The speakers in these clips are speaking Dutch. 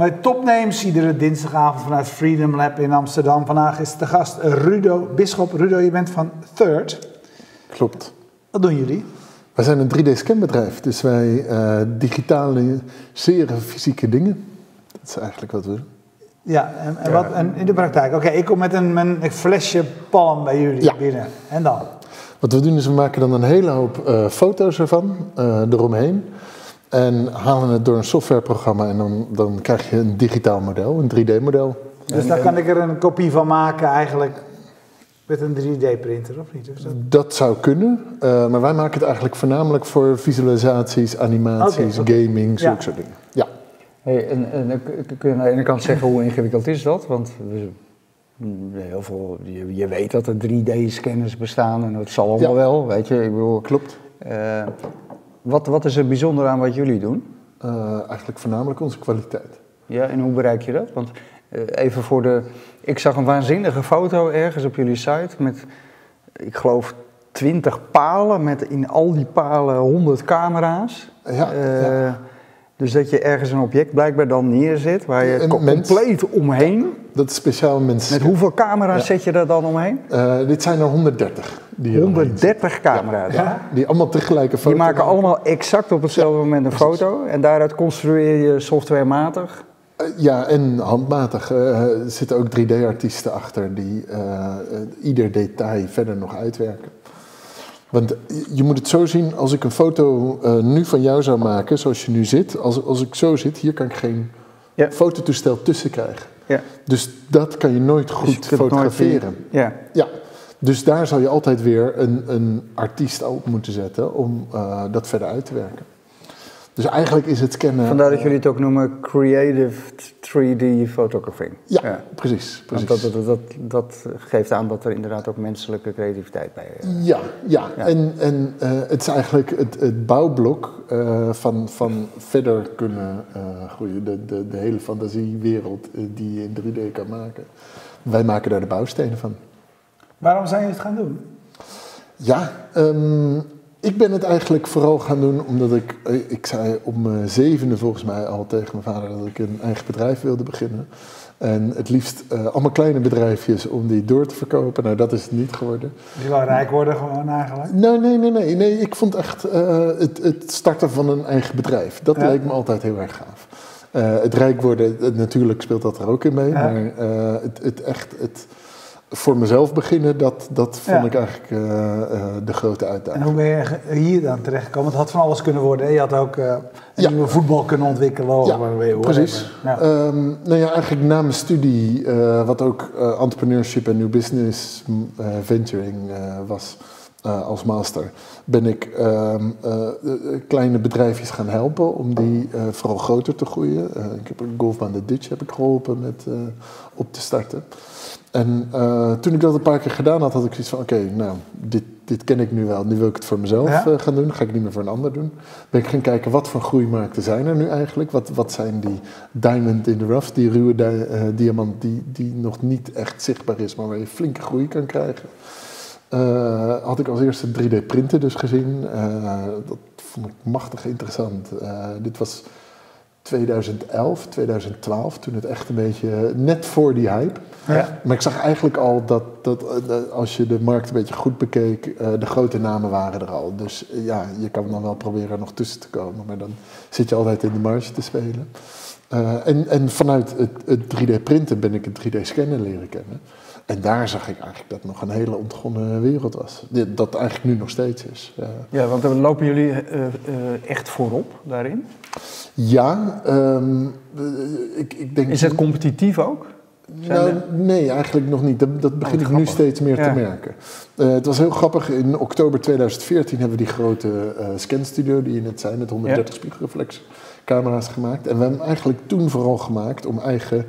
Bij Topnames, iedere dinsdagavond vanuit Freedom Lab in Amsterdam. Vandaag is de gast Rudo Bisschop. Rudo, je bent van Third. Klopt. Wat doen jullie? Wij zijn een 3D-scanbedrijf, dus wij uh, digitaliseren fysieke dingen. Dat is eigenlijk wat we doen. Ja, en, en, wat, en in de praktijk? Oké, ik kom met een, een flesje palm bij jullie Ja. binnen. En dan? Wat we doen is we maken dan een hele hoop eh, foto's ervan, eh, eromheen. En halen het door een softwareprogramma en dan, dan krijg je een digitaal model, een 3D-model. Dus daar kan ik er een kopie van maken eigenlijk met een 3D-printer, of niet? Dus dat... Dat zou kunnen, eh, maar wij maken het eigenlijk voornamelijk voor visualisaties, animaties, gaming, zulke Ja. soort dingen. Ja. Hey, en, en dan kun- je aan de ene kant zeggen hoe ingewikkeld is dat? Want we, mm, heel veel, je, je weet dat er 3D-scanners bestaan en dat zal allemaal Ja. wel, weet je. Ik bedoel, Klopt. eh, wat, wat is er bijzonder aan wat jullie doen? Eh, eigenlijk voornamelijk onze kwaliteit. Ja, en hoe bereik je dat? Want eh, even voor de... Ik zag een waanzinnige foto ergens op jullie site met, ik geloof, 20 palen met in al die palen 100 camera's. Ja, Eh, ja. Dus dat je ergens een object blijkbaar dan neerzet waar je compleet omheen. Dat is speciaal mensen. Met hoeveel camera's Ja. zet je daar dan omheen? Dit zijn er 130. Die er omheen 130 camera's. Ja, die allemaal tegelijk een foto Die maken allemaal exact op hetzelfde moment een foto. En daaruit construeer je softwarematig. Eh, ja, en handmatig. eh, er zitten ook 3D-artiesten achter die eh, ieder detail verder nog uitwerken. Want je moet het zo zien, als ik een foto nu van jou zou maken, zoals je nu zit, als, als ik zo zit, hier kan ik geen Ja. fototoestel tussen krijgen. Ja. Dus dat kan je nooit Dus goed je kunt nooit fotograferen. Ja. Ja, dus daar zal je altijd weer een, een artiest op moeten zetten om eh, dat verder uit te werken. Dus eigenlijk is het scannen... Vandaar dat eh, jullie het ook noemen Creative 3D Photographing. Ja, precies. precies. Want dat, dat, dat, dat geeft aan dat er inderdaad ook menselijke creativiteit bij is. Ja, ja. Ja. en, en eh, het is eigenlijk het, het bouwblok eh, van, van verder kunnen eh, groeien. De, de, de hele fantasiewereld eh, die je in 3D kan maken. Wij maken daar de bouwstenen van. Waarom zijn jullie het gaan doen? Ja, ehm, ik ben het eigenlijk vooral gaan doen omdat ik, eh, ik zei om mijn zevende volgens mij al tegen mijn vader dat ik een eigen bedrijf wilde beginnen. En het liefst eh, allemaal kleine bedrijfjes om die door te verkopen. Nou, dat is het niet geworden. Dus je wil rijk worden gewoon eigenlijk? Nee, nee, nee, nee. nee. Ik vond echt eh, het, het starten van een eigen bedrijf. Dat Ja. leek me altijd heel erg gaaf. Het rijk worden, natuurlijk speelt dat er ook in mee. Ja. Maar het, het echt het voor mezelf beginnen, dat, dat vond Ja. ik eigenlijk eh, eh, de grote En uitdaging. hoe ben je hier dan terechtgekomen? Want het had van alles kunnen worden. hè? Je had ook eh, een Ja. nieuwe voetbal kunnen ontwikkelen. Ja, precies. Ja. Ehm, nou ja, eigenlijk na mijn studie, wat ook entrepreneurship en new business m, eh, venturing was als master, ben ik ehm, eh, eh, kleine bedrijfjes gaan helpen om die vooral groter te groeien. Ik heb een golfbaan de Dutch heb ik geholpen met op te starten. En eh, toen ik dat een paar keer gedaan had, had ik zoiets van: oké, nou, dit, dit ken ik nu wel. Nu wil ik het voor mezelf Ja. eh, gaan doen. Ga ik niet meer voor een ander doen. Ben ik gaan kijken wat voor groeimarkten zijn er nu eigenlijk? Wat, wat zijn die diamond in the rough, die ruwe di- eh, diamant die, die nog niet echt zichtbaar is, maar waar je flinke groei kan krijgen? Had ik als eerste 3D printen dus gezien. Dat vond ik machtig interessant. Dit was 2011, 2012, toen het echt een beetje net voor die hype. Ja. Maar ik zag eigenlijk al dat, dat eh, als je de markt een beetje goed bekeek, eh, de grote namen waren er al. Dus eh, ja, je kan dan wel proberen er nog tussen te komen, maar dan zit je altijd in de marge te spelen. Eh, en, en vanuit het, het 3D printen ben ik het 3D scannen leren kennen. En daar zag ik eigenlijk dat het nog een hele ontgonnen wereld was. Dat eigenlijk nu nog steeds is. Ja. Ja, want dan lopen jullie eh, eh, echt voorop daarin? Ja, ehm, eh, ik, ik denk... Is het competitief ook? Nou, er- nee, eigenlijk nog niet. Dat, dat begin wat ik nu steeds meer Ja. te merken. Het was heel grappig. In oktober 2014 hebben we die grote scanstudio die je net zei, met 130 spiegelreflexcamera's gemaakt. En we hebben hem eigenlijk toen vooral gemaakt om eigen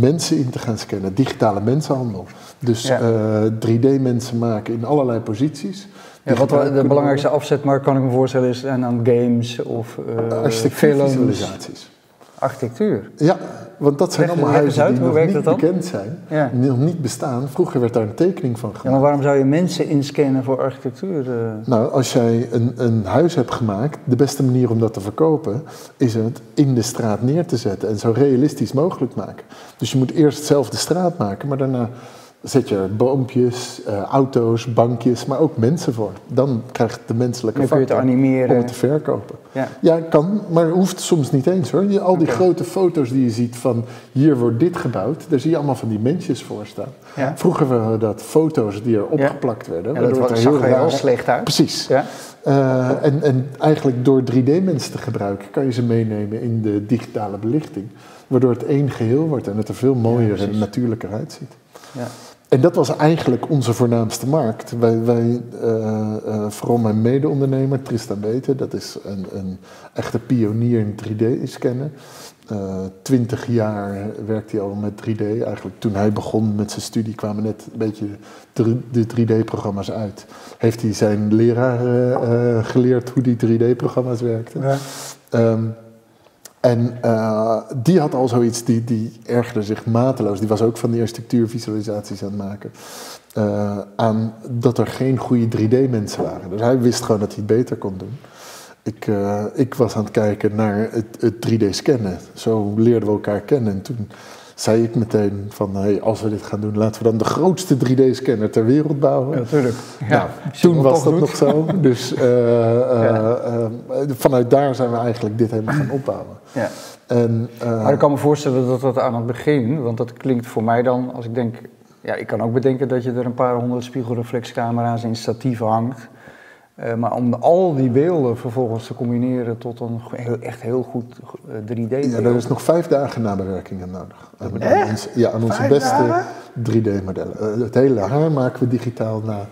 mensen in te gaan scannen. Digitale mensenhandel. Dus Ja. eh, 3D-mensen maken in allerlei posities. Ja, wat de belangrijkste afzetmarkt kan ik me voorstellen is en dan games of uh, films. visualisaties. Architectuur. Ja, want dat zijn Leg- allemaal huizen uit, die nog niet dat bekend zijn, Ja. die nog niet bestaan. Vroeger werd daar een tekening van gemaakt. Ja, maar waarom zou je mensen inscannen voor architectuur? eh? Nou, als jij een, een huis hebt gemaakt, de beste manier om dat te verkopen is het in de straat neer te zetten en zo realistisch mogelijk maken. Dus je moet eerst zelf de straat maken, maar daarna zet je boompjes, eh, auto's, bankjes, maar ook mensen voor. Dan krijgt de menselijke Dan kun je het factor animeren. om het te verkopen. Ja. Ja, kan, maar hoeft soms niet eens hoor. Je, al die grote foto's die je ziet van hier wordt dit gebouwd, daar zie je allemaal van die mensjes voor staan. Ja. Vroeger waren dat foto's die er opgeplakt werden. Ja, dat waardoor was- het er zag er heel slecht uit. Precies. Ja? Eh, en, en eigenlijk door 3D-mensen te gebruiken kan je ze meenemen in de digitale belichting. Waardoor het één geheel wordt en het er veel mooier en natuurlijker uitziet. Ja. En dat was eigenlijk onze voornaamste markt. Wij, wij eh, eh, vooral mijn mede-ondernemer Tristan Beten, dat is een, een echte pionier in 3D-scannen. Twintig jaar werkt hij al met 3D. Eigenlijk toen hij begon met zijn studie kwamen net een beetje de, de 3D-programma's uit. Heeft hij zijn leraar eh, eh, geleerd hoe die 3D-programma's werkten. Ja. Ehm, en eh, die had al zoiets, die, die ergerde zich mateloos. Die was ook van die architectuurvisualisaties aan het maken. eh, aan dat er geen goede 3D-mensen waren. Dus hij wist gewoon dat hij het beter kon doen. Ik, eh, ik was aan het kijken naar het, het 3D-scannen. Zo leerden we elkaar kennen. En toen zei ik meteen van, hey, als we dit gaan doen, laten we dan de grootste 3D-scanner ter wereld bouwen. natuurlijk. Nou, toen was dat nog zo. Dus eh, eh, eh, vanuit daar zijn we eigenlijk dit helemaal gaan opbouwen. Ja. En, Maar ik kan me voorstellen dat dat aan het begin, want dat klinkt voor mij dan, als ik denk, ja, ik kan ook bedenken dat je er een paar honderd spiegelreflexcamera's in statieven hangt. Eh, maar om al die beelden vervolgens te combineren tot een heel, echt heel goed eh, 3D-beeld. ja, er is nog vijf dagen nabewerking aan nodig. Aan onze, ja, aan onze Vijf beste dagen? 3D-modellen. Eh, het hele haar maken we digitaal na.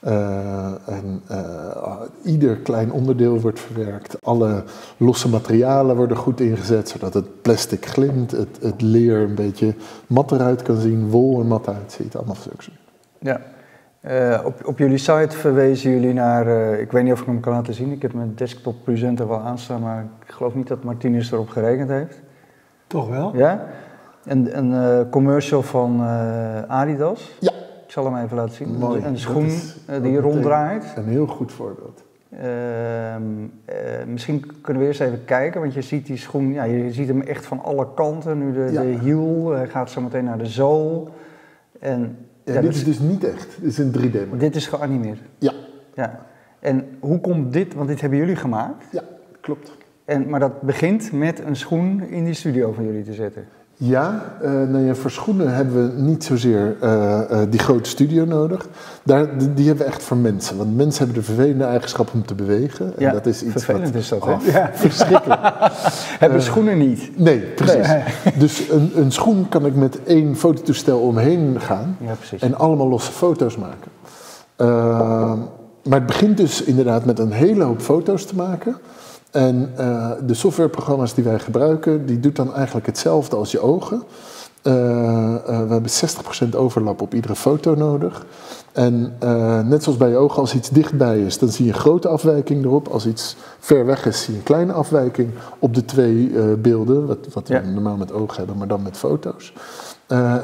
Eh, en eh, ieder klein onderdeel wordt verwerkt. Alle losse materialen worden goed ingezet, zodat het plastic glimt, het, het leer een beetje mat eruit kan zien, wol er mat uitziet, allemaal zulke Ja. Eh, op, op jullie site verwezen jullie naar, eh, ik weet niet of ik hem kan laten zien, ik heb mijn desktop presenter wel aanstaan, maar ik geloof niet dat Martinez erop gerekend heeft. Toch wel? Ja? Een, een eh, commercial van eh, Adidas. Ja. Ik zal hem even laten zien. Mooi. Een schoen is die ronddraait. Een heel goed voorbeeld. Ehm, eh, misschien kunnen we eerst even kijken, want je ziet die schoen, ja, je ziet hem echt van alle kanten. Nu de, Ja. de hiel, hij gaat zo meteen naar de zool. En Ja, dit dus- is dus niet echt. Dit is een 3D-model. dit is geanimeerd. Ja. ja. En hoe komt dit, want dit hebben jullie gemaakt, Ja, klopt. en, maar dat begint met een schoen in die studio van jullie te zetten. Ja, eh, nou ja, voor schoenen hebben we niet zozeer eh, eh, die grote studio nodig. Daar, die, die hebben we echt voor mensen. Want mensen hebben de vervelende eigenschap om te bewegen. En Ja, dat is iets vervelend wat is dat, hè? af- verschrikkelijk. Hebben schoenen niet. Nee, precies. Dus een, een schoen kan ik met één fototoestel omheen gaan. Ja, precies. En allemaal losse foto's maken. Maar het begint dus inderdaad met een hele hoop foto's te maken. En eh, de softwareprogramma's die wij gebruiken, die doet dan eigenlijk hetzelfde als je ogen. Eh, eh, we hebben 60% overlap op iedere foto nodig. En net zoals bij je ogen, als iets dichtbij is, dan zie je een grote afwijking erop. Als iets ver weg is, zie je een kleine afwijking op de twee beelden. Wat, wat Ja. we normaal met ogen hebben, maar dan met foto's.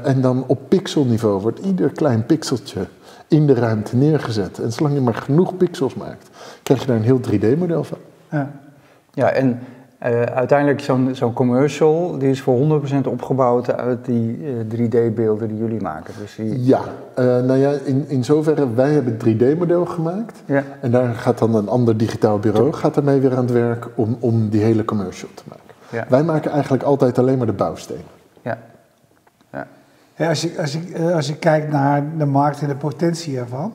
En dan op pixelniveau wordt ieder klein pixeltje in de ruimte neergezet. En zolang je maar genoeg pixels maakt, krijg je daar een heel 3D-model van. Ja. Ja, en eh, uiteindelijk zo'n zo'n commercial, die is voor 100% opgebouwd uit die eh, 3D-beelden die jullie maken. Dus die, Ja, eh, nou ja, in, in zoverre, wij hebben het 3D-model gemaakt. ja, En daar gaat dan een ander digitaal bureau gaat ermee weer aan het werk om, om die hele commercial te maken. ja, Wij maken eigenlijk altijd alleen maar de bouwstenen. ja. ja. Ja, als, je, als, je, eh, als je kijkt naar de markt en de potentie ervan,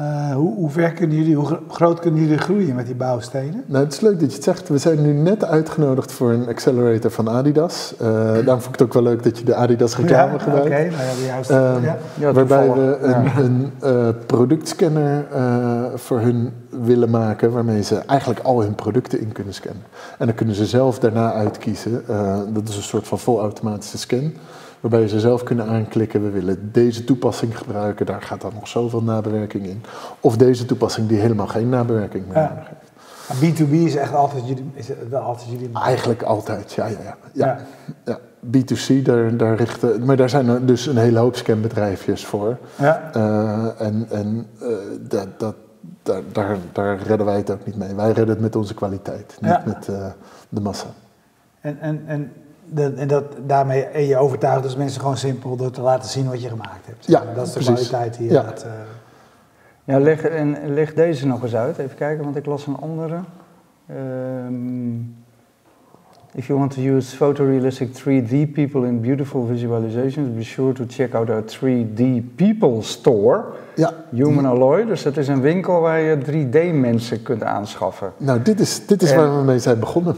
eh, hoe, hoe ver kunnen jullie, hoe gro- groot kunnen jullie groeien met die bouwstenen? Nou, het is leuk dat je het zegt. We zijn nu net uitgenodigd voor een accelerator van Adidas. Eh, daarom vond ik het ook wel leuk dat je de Adidas reclame ja, gebruikt. Oké, nou ja, juiste. Ehm, ja. Ja, waarbij we een, Ja. een eh, productscanner eh, voor hun willen maken, waarmee ze eigenlijk al hun producten in kunnen scannen. En dan kunnen ze zelf daarna uitkiezen. eh, dat is een soort van volautomatische scan. Waarbij ze zelf kunnen aanklikken, we willen deze toepassing gebruiken, daar gaat dan nog zoveel nabewerking in. Of deze toepassing die helemaal geen nabewerking meer nodig heeft. B2B is echt altijd jullie, is wel altijd jullie. Eigenlijk altijd, ja, ja, ja. ja. Ja. ja. B2C, daar, daar richten, maar daar zijn er dus een hele hoop scanbedrijfjes voor. Ja. Eh, en en eh, dat, dat, daar, daar, daar redden wij het ook niet mee. Wij redden het met onze kwaliteit, niet Ja. met eh, de massa. En, en, en, en dat, daarmee en je overtuigt dus mensen gewoon simpel door te laten zien wat je gemaakt hebt. Ja, dat is de precies. kwaliteit die je Ja. laat. eh, Ja, leg, en leg deze nog eens uit. Even kijken, want ik las een andere. Ehm, if you want to use photorealistic 3D people in beautiful visualizations, be sure to check out our 3D people store, Ja, Human Alloy. Dus dat is een winkel waar je 3D-mensen kunt aanschaffen. nou dit is, dit is En- waar we mee zijn begonnen.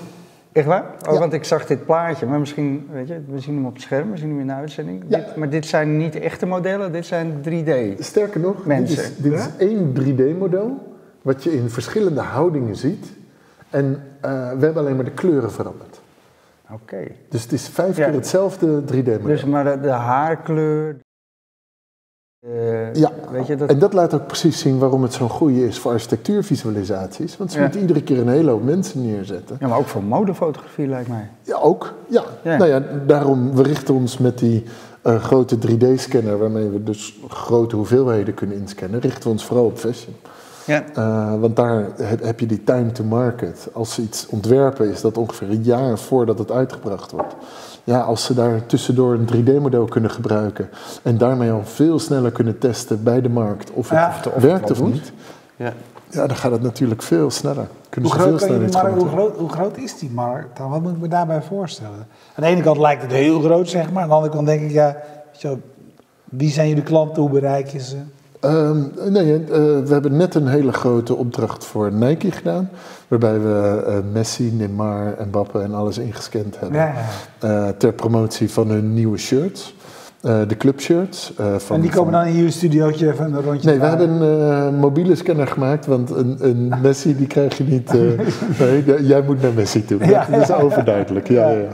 Echt waar? Oh, Ja. want ik zag dit plaatje, maar misschien, weet je, we zien hem op het scherm, we zien hem in de uitzending. Ja. Dit, maar dit zijn niet echte modellen, dit zijn 3D. Sterker nog, dit Mensen. is, dit is één 3D-model wat je in verschillende houdingen ziet. En eh, we hebben alleen maar de kleuren veranderd. Oké. Dus het is vijf keer hetzelfde 3D-model. Dus maar de, de haarkleur. Eh, Ja. Weet je dat? En dat laat ook precies zien waarom het zo'n goede is voor architectuurvisualisaties. Want ze Ja. moeten iedere keer een hele hoop mensen neerzetten. Ja, maar ook voor modefotografie lijkt mij. Ja, ook. Ja. Ja. Nou ja, daarom, we richten ons met die eh, grote 3D-scanner, waarmee we dus grote hoeveelheden kunnen inscannen, richten we ons vooral op fashion. Ja. Eh, want daar heb, heb je die time to market. Als ze iets ontwerpen, is dat ongeveer een jaar voordat het uitgebracht wordt. Ja, als ze daar tussendoor een 3D-model kunnen gebruiken en daarmee al veel sneller kunnen testen bij de markt of het Ja. of het Of het werkt of niet, Ja. ja, dan gaat het natuurlijk veel sneller. Kunnen Hoe ze veel groot, je sneller gaan hoe, groot, hoe groot is die markt dan? Wat moet ik me daarbij voorstellen? Aan de ene kant lijkt het heel groot, zeg maar. Aan de andere kant denk ik, ja, weet je wel, wie zijn jullie klanten? Hoe bereik je ze? Ehm, nee, eh, we hebben net een hele grote opdracht voor Nike gedaan. Waarbij we eh, Messi, Neymar en Mbappe en alles ingescand hebben. Ja, ja. Eh, ter promotie van hun nieuwe shirts. De clubshirts. van, En die komen van- dan in jullie studiootje even een rondje Nee, we hebben een mobiele scanner gemaakt, want een, een Messi die krijg je niet. nee, jij moet naar Messi toe. Ja, dat is ja. overduidelijk. Ja, ja.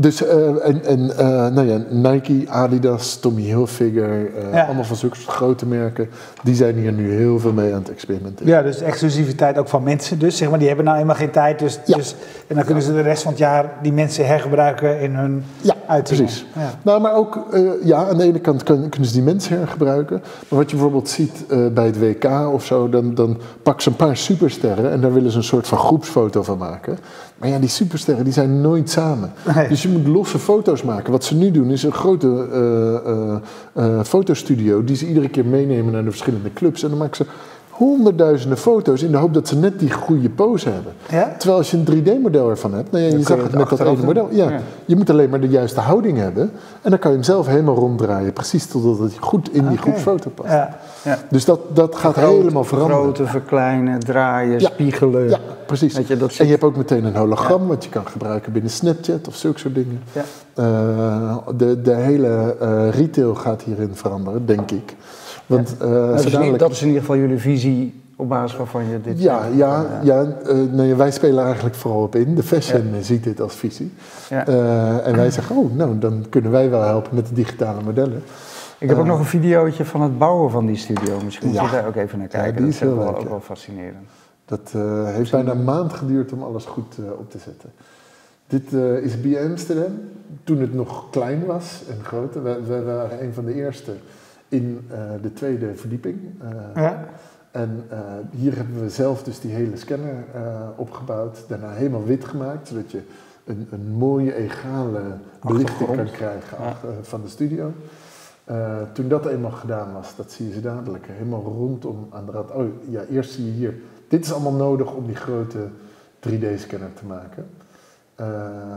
Dus, eh, en, en eh, nou ja, Nike, Adidas, Tommy Hilfiger, eh, Ja. allemaal van zulke grote merken, die zijn hier nu heel veel mee aan het experimenteren. Ja, dus exclusiviteit ook van mensen dus, zeg maar. Die hebben nou helemaal geen tijd, dus, Ja. dus en dan kunnen ze de rest van het jaar die mensen hergebruiken in hun Ja, uitingen. precies. Ja. Nou, maar ook, ja, aan de ene kant kun- kunnen ze die mensen hergebruiken. Maar wat je bijvoorbeeld ziet bij het WK of zo, dan, dan pakken ze een paar supersterren en daar willen ze een soort van groepsfoto van maken. Maar ja, die supersterren die zijn nooit samen. Nee. Dus je moet losse foto's maken. Wat ze nu doen is een grote eh, eh, eh, fotostudio die ze iedere keer meenemen naar de verschillende clubs. En dan maken ze honderdduizenden foto's in de hoop dat ze net die goede pose hebben. Ja? Terwijl als je een 3D-model ervan hebt, nou ja, je zag het met dat ene model. Ja, Ja. Je moet alleen maar de juiste houding hebben. En dan kan je hem zelf helemaal ronddraaien. Precies totdat het goed in die Oké. groepsfoto past. Ja. Ja. Dus dat, dat gaat helemaal veranderen. Grote, verkleinen, draaien, Ja. spiegelen. Ja, precies. Weet je, dat En je hebt ook meteen een hologram wat je kan gebruiken binnen Snapchat of zulke soort dingen. Ja. Eh, de, de hele eh, retail gaat hierin veranderen, denk ik. Want eh, Dat is, zo in- dadelijk- dat is in ieder geval jullie visie op basis waarvan je dit... Ja, ja, ja eh, nee, wij spelen eigenlijk vooral op in. De fashion ziet dit als visie. Ja. Eh, en wij zeggen, oh, nou, dan kunnen wij wel helpen met de digitale modellen. Ik heb ook nog een videootje van het bouwen van die studio. Misschien moet Ja. je daar ook even naar Ja, kijken. dat is ook wel, leuk, ook ja. wel fascinerend. Dat heeft bijna een maand geduurd om alles goed op te zetten. Dit is bij Amsterdam, toen het nog klein was en groter. We, we waren een van de eerste in eh, de tweede verdieping. Eh, Ja. En eh, hier hebben we zelf dus die hele scanner opgebouwd. Daarna helemaal wit gemaakt, zodat je een, een mooie, egale belichting kan krijgen Ja. van de studio. Toen dat eenmaal gedaan was, dat zie je ze dadelijk helemaal rondom aan de rand. Oh ja, eerst zie je hier. Dit is allemaal nodig om die grote 3D-scanner te maken. Eh,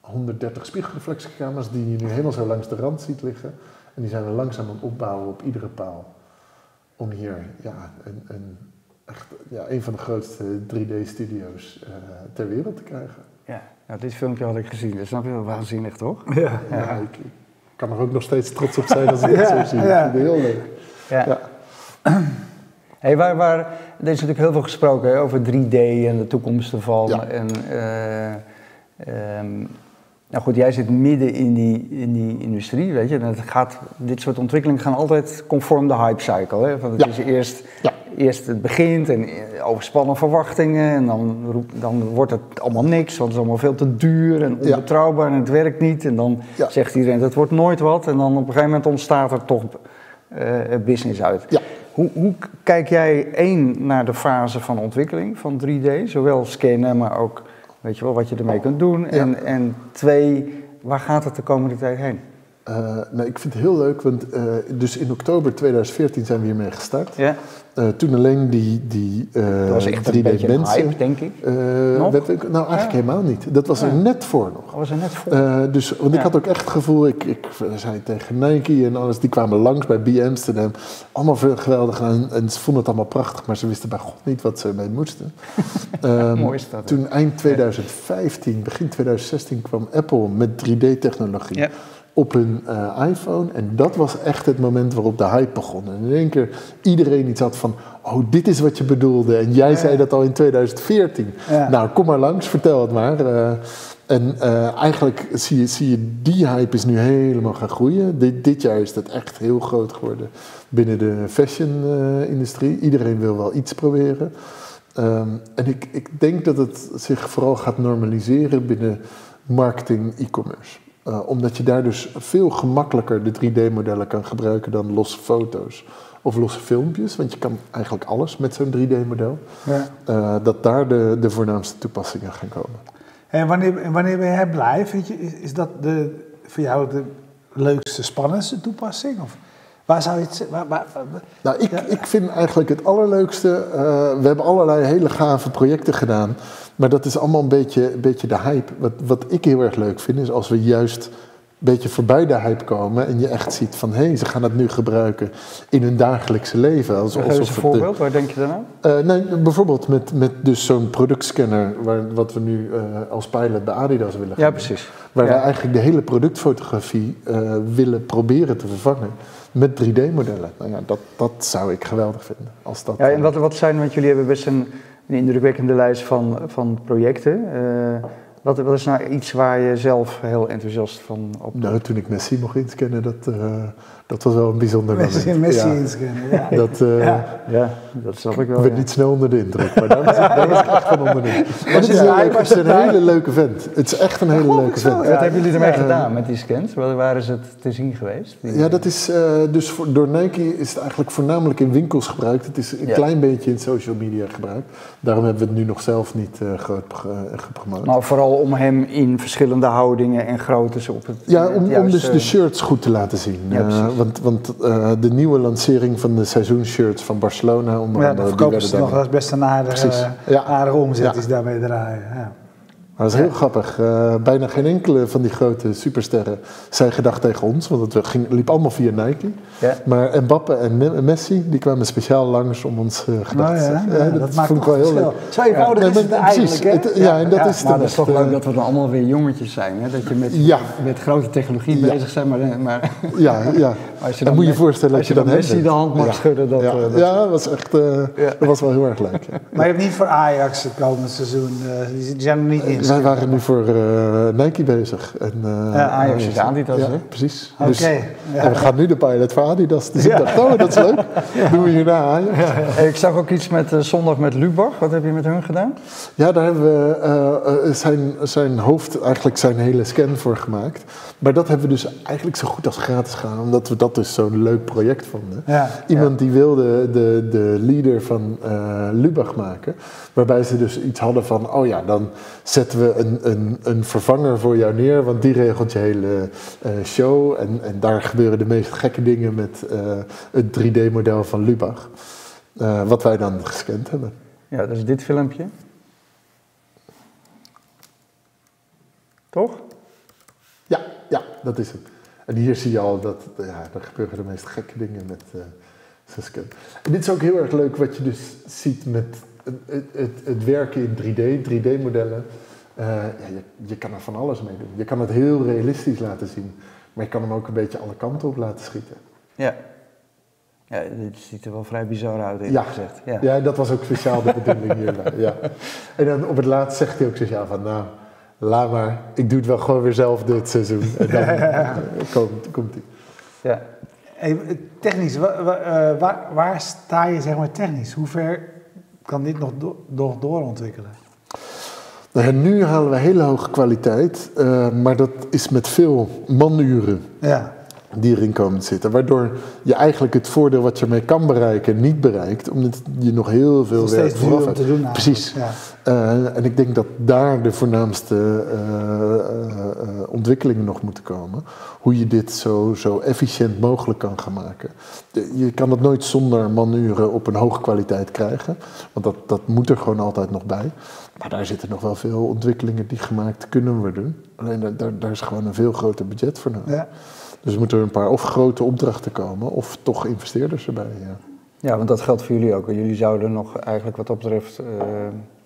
130 spiegelreflectiecamera's die je nu helemaal zo langs de rand ziet liggen. En die zijn we langzaam aan het opbouwen op iedere paal. Om hier ja, een, een, echt, ja, een van de grootste 3D-studio's eh, ter wereld te krijgen. Ja, nou, dit filmpje had ik gezien. Dat snap je wel waanzinnig, toch? Ja. Ja. ik, ik kan er ook nog steeds trots op zijn als ik het zo zie. ja. Ik vind het heel leuk. Ja. Ja. Hey, waar, waar, er is natuurlijk heel veel gesproken hè, over 3D en de toekomst ervan. Ja. En, eh, ehm, nou goed, jij zit midden in die, in die industrie, weet je. En het gaat, dit soort ontwikkelingen gaan altijd conform de hype cycle. Hè? Van het Ja. is eerst Ja. eerst het begint en overspannen verwachtingen en dan, dan wordt het allemaal niks, want het is allemaal veel te duur en onbetrouwbaar en het werkt niet. En dan zegt iedereen dat wordt nooit wat en dan op een gegeven moment ontstaat er toch eh, business uit. Hoe, hoe kijk jij één naar de fase van ontwikkeling van 3D, zowel scannen, maar ook weet je wel, wat je ermee kunt doen? En, en twee, waar gaat het de komende tijd heen? Eh, nou, ik vind het heel leuk, want eh, dus in oktober 2014 zijn we hiermee gestart. Ja, Eh, toen alleen die, die dat was echt 3D een beetje mensen. hype, denk ik. Nog? webwinkel- nou, eigenlijk Ja. helemaal niet. Dat was er net voor nog. Dat was er net voor. Dus, want ik had ook echt het gevoel, ik, ik zei tegen Nike en alles, die kwamen langs bij B Amsterdam. Allemaal veel geweldig en, en ze vonden het allemaal prachtig, maar ze wisten bij God niet wat ze ermee moesten. Ehm, Mooi is dat? Toen eind 2015, begin 2016 kwam Apple met 3D-technologie Ja. Op hun eh, iPhone. En dat was echt het moment waarop de hype begon. En in één keer iedereen iets had van, oh dit is wat je bedoelde. En jij zei dat al in 2014. Ja. Nou, kom maar langs, vertel het maar. Eh, en eh, eigenlijk zie je, zie je, die hype is nu helemaal gaan groeien. Dit, dit jaar is dat echt heel groot geworden binnen de fashion-industrie. Iedereen wil wel iets proberen. Ehm, en ik, ik denk dat het zich vooral gaat normaliseren binnen marketing e-commerce. Eh, omdat je daar dus veel gemakkelijker de 3D-modellen kan gebruiken dan losse foto's of losse filmpjes. Want je kan eigenlijk alles met zo'n 3D-model. Ja. Eh, dat daar de, de voornaamste toepassingen gaan komen. En wanneer, en wanneer ben jij blij? Vind je, is, is dat de, voor jou de leukste, spannendste toepassing? Of waar zou je het z- waar, waar, waar- Nou, ik, Ja. ik vind eigenlijk het allerleukste. eh, we hebben allerlei hele gave projecten gedaan. Maar dat is allemaal een beetje, een beetje de hype. Wat, wat ik heel erg leuk vind, is als we juist een beetje voorbij de hype komen. En je echt ziet van hé, hey, ze gaan het nu gebruiken in hun dagelijkse leven. Alsof, Geef eens een de- voorbeeld, waar denk je dan aan? Eh, nee, bijvoorbeeld met, met dus zo'n productscanner, waar, wat we nu eh, als pilot bij Adidas willen gaan Ja, precies. Waar Ja. we eigenlijk de hele productfotografie eh, willen proberen te vervangen met 3D-modellen. Nou ja, dat, dat zou ik geweldig vinden. Als dat, Ja, en wat, wat zijn, want jullie hebben best een, een indrukwekkende lijst van, van projecten. Eh, wat, wat is nou iets waar je zelf heel enthousiast van op Nou, toen ik Messi mocht inscannen, dat, eh, dat was wel een bijzonder Messi, moment. Messi ja? Ja. dat eh Ja. Ja, dat snap ik wel. ik ja. niet snel onder de indruk, maar daar was, ik- daar was ik echt van onder de indruk. Maar het is, leuk, een hele leuke vent. Het is echt een hele leuke vent. Wat hebben jullie ermee Ja. gedaan met die scans? Waar, is het te zien geweest? Die- Ja, dat is eh, dus voor, door Nike is het eigenlijk voornamelijk in winkels gebruikt. Het is een Ja. klein beetje in social media gebruikt. Daarom hebben we het nu nog zelf niet eh, groot ge- gepromoot. Maar vooral om hem in verschillende houdingen en groottes op het ja, het om, om dus de shirts goed te laten zien. Ja, precies. Want want eh, de nieuwe lancering van de seizoenshirts van Barcelona, onder Ja, andere, dan die verkopen ze nog best een aardige. Ja. aardige omzet Ja. die ze daarmee draaien. Maar dat is heel grappig. Eh, bijna geen enkele van die grote supersterren zijn gedacht tegen ons, want het ging, liep allemaal via Nike. Ja. Maar Mbappe en Me- Messi, die kwamen speciaal langs om ons eh gedacht Nou te ja, zeggen. ja, dat, maakt vond ik wel heel leuk. Zo eenvoudig is het precies. eigenlijk, hè? Het- ja, en dat is Maar dat is toch echt, leuk eh, dat we dan allemaal weer jongetjes zijn. Hè? Dat je met, met grote technologie bezig bent. Maar, maar Ja, ja. als je Dan moet je met- voorstellen dat als je je dan Messi de hand mag schudden. Dat, ja, eh, dat- ja, dat was echt eh, dat was wel heel erg leuk. Maar je hebt niet voor Ajax het komende seizoen, eh, die zijn er niet in. Wij waren nu voor eh, Nike bezig. En, eh, Ja, Ajax is Adidas, Ja, hè? precies. Oké, Dus, ja. En we gaan nu de pilot voor Adidas. Dus ik dacht, oh, dat is leuk. Doen we hierna Ajax. Hey, ik zag ook iets met eh, zondag met Lubach. Wat heb je met hun gedaan? Ja, daar hebben we zijn, zijn hoofd, eigenlijk zijn hele scan voor gemaakt. Maar dat hebben we dus eigenlijk zo goed als gratis gedaan, omdat we dat dus zo'n leuk project vonden. Iemand die wilde de, de leader van Lubach maken, waarbij ze dus iets hadden van, oh ja, dan zetten we een, een, een vervanger voor jou neer, want die regelt je hele eh, show. En, en daar gebeuren de meest gekke dingen met eh, het 3D-model van Lubach. Eh, wat wij dan gescand hebben. Ja, dat is dit filmpje. Toch? Ja, ja, dat is het. En hier zie je al dat ja, er gebeuren de meest gekke dingen met zo'n scan. En dit is ook heel erg leuk wat je dus ziet met het, het, het, het werken in 3D, 3D-modellen. Eh, ja, je, je kan er van alles mee doen. Je kan het heel realistisch laten zien, maar je kan hem ook een beetje alle kanten op laten schieten. Ja. Ja, dit ziet er wel vrij bizar uit, eerlijk Ja. gezegd. Ja. Ja, dat was ook speciaal de bedoeling hierbij. Ja. En dan op het laatst zegt hij ook speciaal van, nou, laat maar, ik doe het wel gewoon weer zelf dit seizoen. En dan komt, komt hij. Ja. Hey, technisch, wa- wa- eh, waar, waar sta je zeg maar technisch? Hoe ver kan dit nog, do- nog doorontwikkelen? Nou nu halen we hele hoge kwaliteit, eh, maar dat is met veel manuren. Ja, die erin komen te zitten. Waardoor je eigenlijk het voordeel wat je ermee kan bereiken niet bereikt, omdat je nog heel veel nog werk vooraf hebt. te doen. Precies. Ja. Eh, en ik denk dat daar de voornaamste eh, eh, ontwikkelingen nog moeten komen. Hoe je dit zo, zo efficiënt mogelijk kan gaan maken. De- je kan het nooit zonder manuren op een hoge kwaliteit krijgen. Want dat, dat moet er gewoon altijd nog bij. Maar daar zitten nog wel veel ontwikkelingen die gemaakt kunnen worden. Alleen daar, daar, daar is gewoon een veel groter budget voor nodig. Ja. Dus er moeten een paar of grote opdrachten komen, of toch investeerders erbij. Ja. Ja, want dat geldt voor jullie ook. Jullie zouden nog eigenlijk wat dat betreft eh,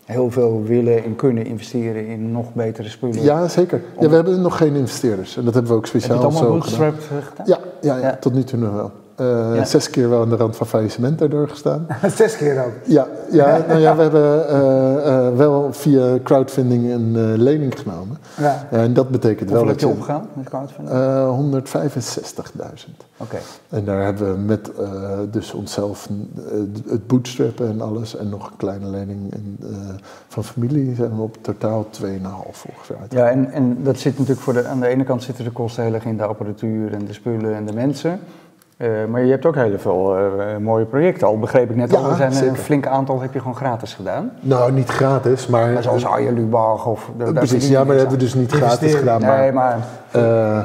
heel veel willen en kunnen investeren in nog betere spullen. Ja, zeker. Ja, we hebben nog geen investeerders. En dat hebben we ook Heb je speciaal het allemaal zo gedaan. bootstrapped eh, gedaan? Ja, ja, ja, Ja. tot nu toe nog wel. Eh, Ja. Zes keer wel aan de rand van faillissement daardoor gestaan. Zes keer ook. Ja, ja, nou ja we hebben eh, eh, wel via crowdfunding een lening genomen. Ja. En dat betekent wel Hoeveel heb dat je je... opgegaan met crowdfunding? eh 165.000. Oké. En daar hebben we met dus onszelf het bootstrappen en alles en nog een kleine lening en, van familie zijn we op totaal 2,5 ongeveer uit. Ja, en, en dat zit natuurlijk voor de, aan de ene kant zitten de kosten heel erg in de apparatuur en de spullen en de mensen. Eh, maar je hebt ook heel veel eh, mooie projecten. Al begreep ik net Ja, al, er zijn zeker. een flink aantal heb je gewoon gratis gedaan. Nou, niet gratis, maar... Maar zoals Arjen Lubach of... daar Precies, ja, maar dat hebben we dus niet gratis gedaan. aan. Maar, Nee, maar... eh, Eh,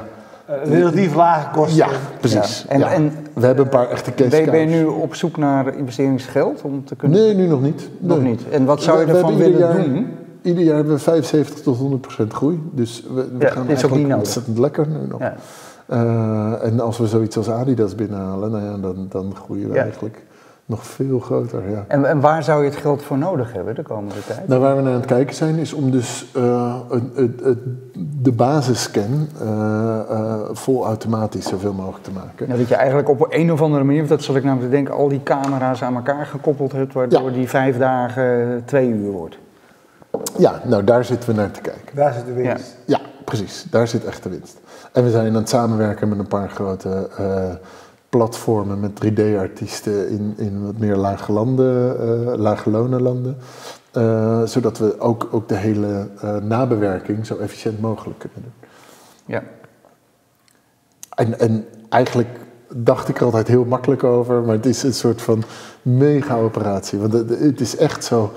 relatief lage kosten. ja, precies. Ja. En- ja. en- we hebben een paar echte case Ben je, ben je nu op zoek naar investeringsgeld om te kunnen... Nee, nu nog niet. Nog Nee. niet. En wat zou je We- ervan willen jaar- doen? Ieder jaar hebben we 75 tot 100 procent groei. Dus we, we Ja, gaan is ook niet nodig. ontzettend lekker nu nog. Ja. Eh, en als we zoiets als Adidas binnenhalen, nou ja, dan, dan groeien we Ja. eigenlijk nog veel groter. Ja. En, en waar zou je het geld voor nodig hebben de komende tijd? Nou, waar we naar aan het kijken zijn, is om dus eh, een- een- een- de basisscan eh, eh, vol automatisch zoveel mogelijk te maken. Nou, dat je eigenlijk op een of andere manier, want dat zal ik namelijk denken, al die camera's aan elkaar gekoppeld hebt, waardoor Ja. die vijf dagen twee uur wordt. Ja, nou daar zitten we naar te kijken. Daar zit de winst. Ja, precies. Daar zit echt de winst. En we zijn aan het samenwerken met een paar grote eh, platformen met 3D-artiesten in, in wat meer lage landen, eh lage. Eh, zodat we ook, ook de hele nabewerking zo efficiënt mogelijk kunnen doen. Ja. En, en eigenlijk dacht ik er altijd heel makkelijk over, maar het is een soort van mega-operatie. Want het, het is echt zo,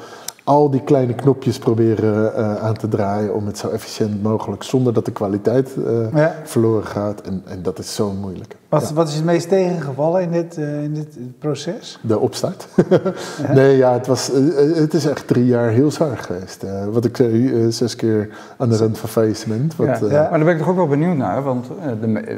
al die kleine knopjes proberen eh, aan te draaien om het zo efficiënt mogelijk, zonder dat de kwaliteit eh, Ja. verloren gaat. En, en dat is zo moeilijk. Wat, Ja. wat is het meest tegengevallen in dit, eh, in dit proces? De opstart. nee, ja, het, was, het is echt drie jaar heel zwaar geweest. Eh, wat ik zei, eh, zes keer aan de rand van faillissement. Wat, ja. Maar daar ben ik toch ook wel benieuwd naar, want de, eh,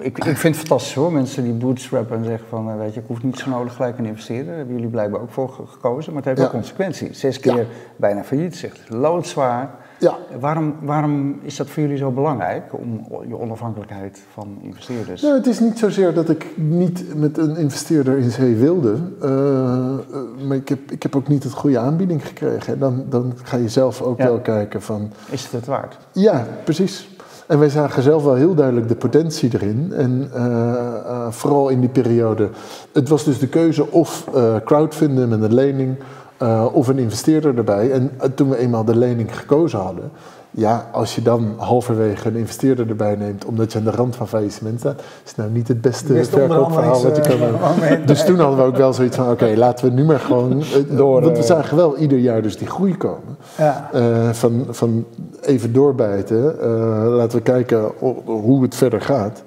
ik ik, vind het fantastisch hoor, mensen die bootstrappen en zeggen van, eh, weet je, ik hoef niet zo nodig gelijk een investeren. Daar hebben jullie blijkbaar ook voor ge- gekozen, maar het heeft Ja. ook consequenties. Zes keer Ja. bijna failliet, zegt loodzwaar. ja, Waarom, waarom is dat voor jullie zo belangrijk, om je onafhankelijkheid van investeerders? Nou, het is niet zozeer dat ik niet met een investeerder in zee wilde. eh, maar ik heb, ik heb ook niet het goede aanbieding gekregen. En dan, dan ga je zelf ook Ja. wel kijken van... Is het het waard? Ja, precies. En wij zagen zelf wel heel duidelijk de potentie erin. En eh, eh, vooral in die periode. Het was dus de keuze of eh, crowdfunden met een lening of een investeerder erbij. En toen we eenmaal de lening gekozen hadden. Ja, als je dan halverwege een investeerder erbij neemt omdat je aan de rand van faillissement staat, is nou niet het beste, Beste verkoopverhaal wat je kan hebben. onderhandelingsmoment. Dus toen hadden we ook wel zoiets van, oké, laten we nu maar gewoon... eh, Door, want we eh, zagen wel ieder jaar dus die groei komen. Ja. Eh, van, van even doorbijten, eh, laten we kijken hoe het verder gaat.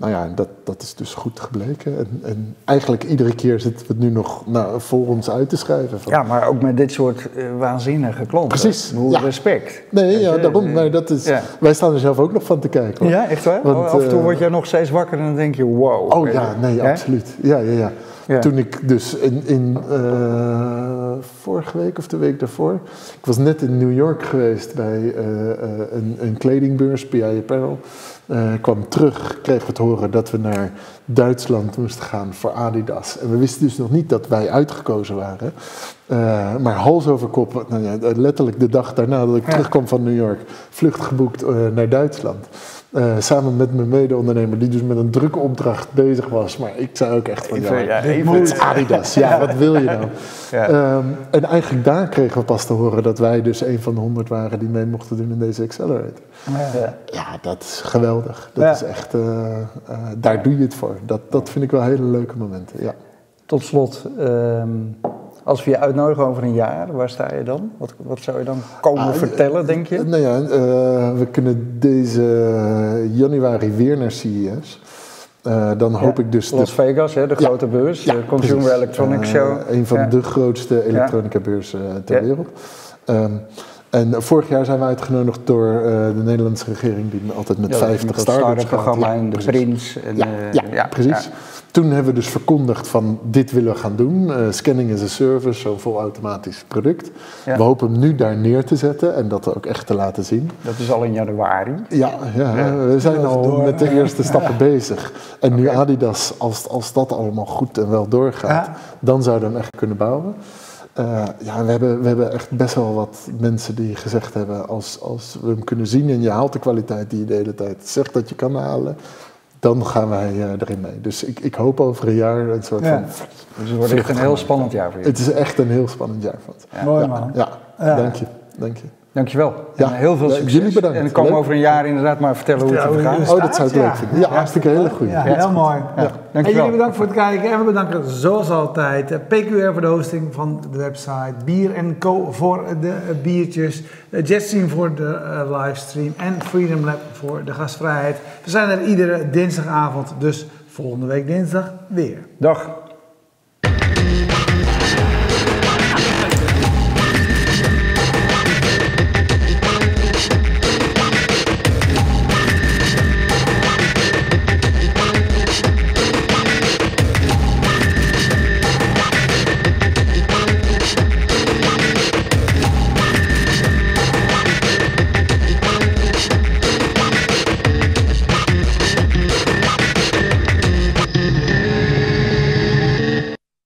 Nou ja, dat, dat is dus goed gebleken. En, en eigenlijk iedere keer zitten we het nu nog nou, voor ons uit te schrijven. Van, Ja, maar ook met dit soort eh, waanzinnige klanten. Precies, ja. Respect. Nee, ja, je, daarom. Maar dat is, ja. Wij staan er zelf ook nog van te kijken. Hoor. Ja, echt waar? Want, Af en toe eh, word jij nog steeds wakker en dan denk je, wow. Oh ja, nee, Hè? absoluut. Ja, ja, ja. Ja. Toen ik dus in, in eh, vorige week of de week daarvoor, ik was net in New York geweest bij een, een kledingbeurs, PI Apparel. Eh, kwam terug, kregen we te horen dat we naar Duitsland moesten gaan voor Adidas. En we wisten dus nog niet dat wij uitgekozen waren. Eh, maar hals over kop, nou ja, letterlijk de dag daarna dat ik Ja. terugkwam van New York, vlucht geboekt eh, naar Duitsland. Eh, samen met mijn mede-ondernemer, die dus met een drukke opdracht bezig was. Maar ik zei ook echt van, Even, ja, dit Adidas. Ja, wat wil je nou? Ja. Ehm, en eigenlijk daar kregen we pas te horen dat wij dus een van de honderd waren die mee mochten doen in deze Accelerator. Ja. Ja, dat is geweldig. Dat Ja. is echt, eh, eh, daar doe je het voor. Dat, dat vind ik wel hele leuke momenten, ja. Tot slot, ehm, als we je uitnodigen over een jaar, waar sta je dan? Wat, wat zou je dan komen Ah, vertellen, denk je? Nou ja, eh, we kunnen deze januari weer naar CES. Eh, dan hoop ik dus... Las Vegas, hè, de Ja. grote beurs, Ja, de Consumer precies. Electronics Eh, Show. een van de grootste elektronica beurzen eh, ter wereld. Ehm, en vorig jaar zijn we uitgenodigd door eh, de Nederlandse regering, die altijd met Ja, 50 met dat start-ups gaat. Ja, en de precies. Prins. En, Ja, eh, ja, precies. Toen hebben we dus verkondigd van dit willen we gaan doen. Eh, scanning as a service, zo'n volautomatisch product. We hopen hem nu daar neer te zetten en dat ook echt te laten zien. Dat is al in januari. Ja, ja, we zijn al door. met de eerste stappen bezig. En nu Adidas, als, als dat allemaal goed en wel doorgaat, dan zouden we hem echt kunnen bouwen. Eh, ja, we hebben, we hebben echt best wel wat mensen die gezegd hebben, als, als we hem kunnen zien en je haalt de kwaliteit die je de hele tijd zegt dat je kan halen, dan gaan wij eh, erin mee. Dus ik, ik hoop over een jaar een soort Ja. van... Dus het wordt echt een heel spannend jaar voor je. Het is echt een heel spannend jaar van. Ja. Mooi Ja, man. ja, Ja. dank je. Dank je. Dankjewel. Ja. En heel veel succes. jullie bedankt. En dan komen we Leuk. over een jaar inderdaad maar vertellen hoe het er gaat. Oh, dat zou ik Ja. leuk vinden. Ja, hartstikke hele goede. Ja, Ja. heel mooi. Ja, En jullie bedankt voor het kijken en we bedanken zoals altijd eh, PQR voor de hosting van de website, Bier Co voor de eh, biertjes, eh, Jetstream voor de eh, livestream en Freedom Lab voor de gastvrijheid. We zijn er iedere dinsdagavond, dus volgende week dinsdag weer. Dag.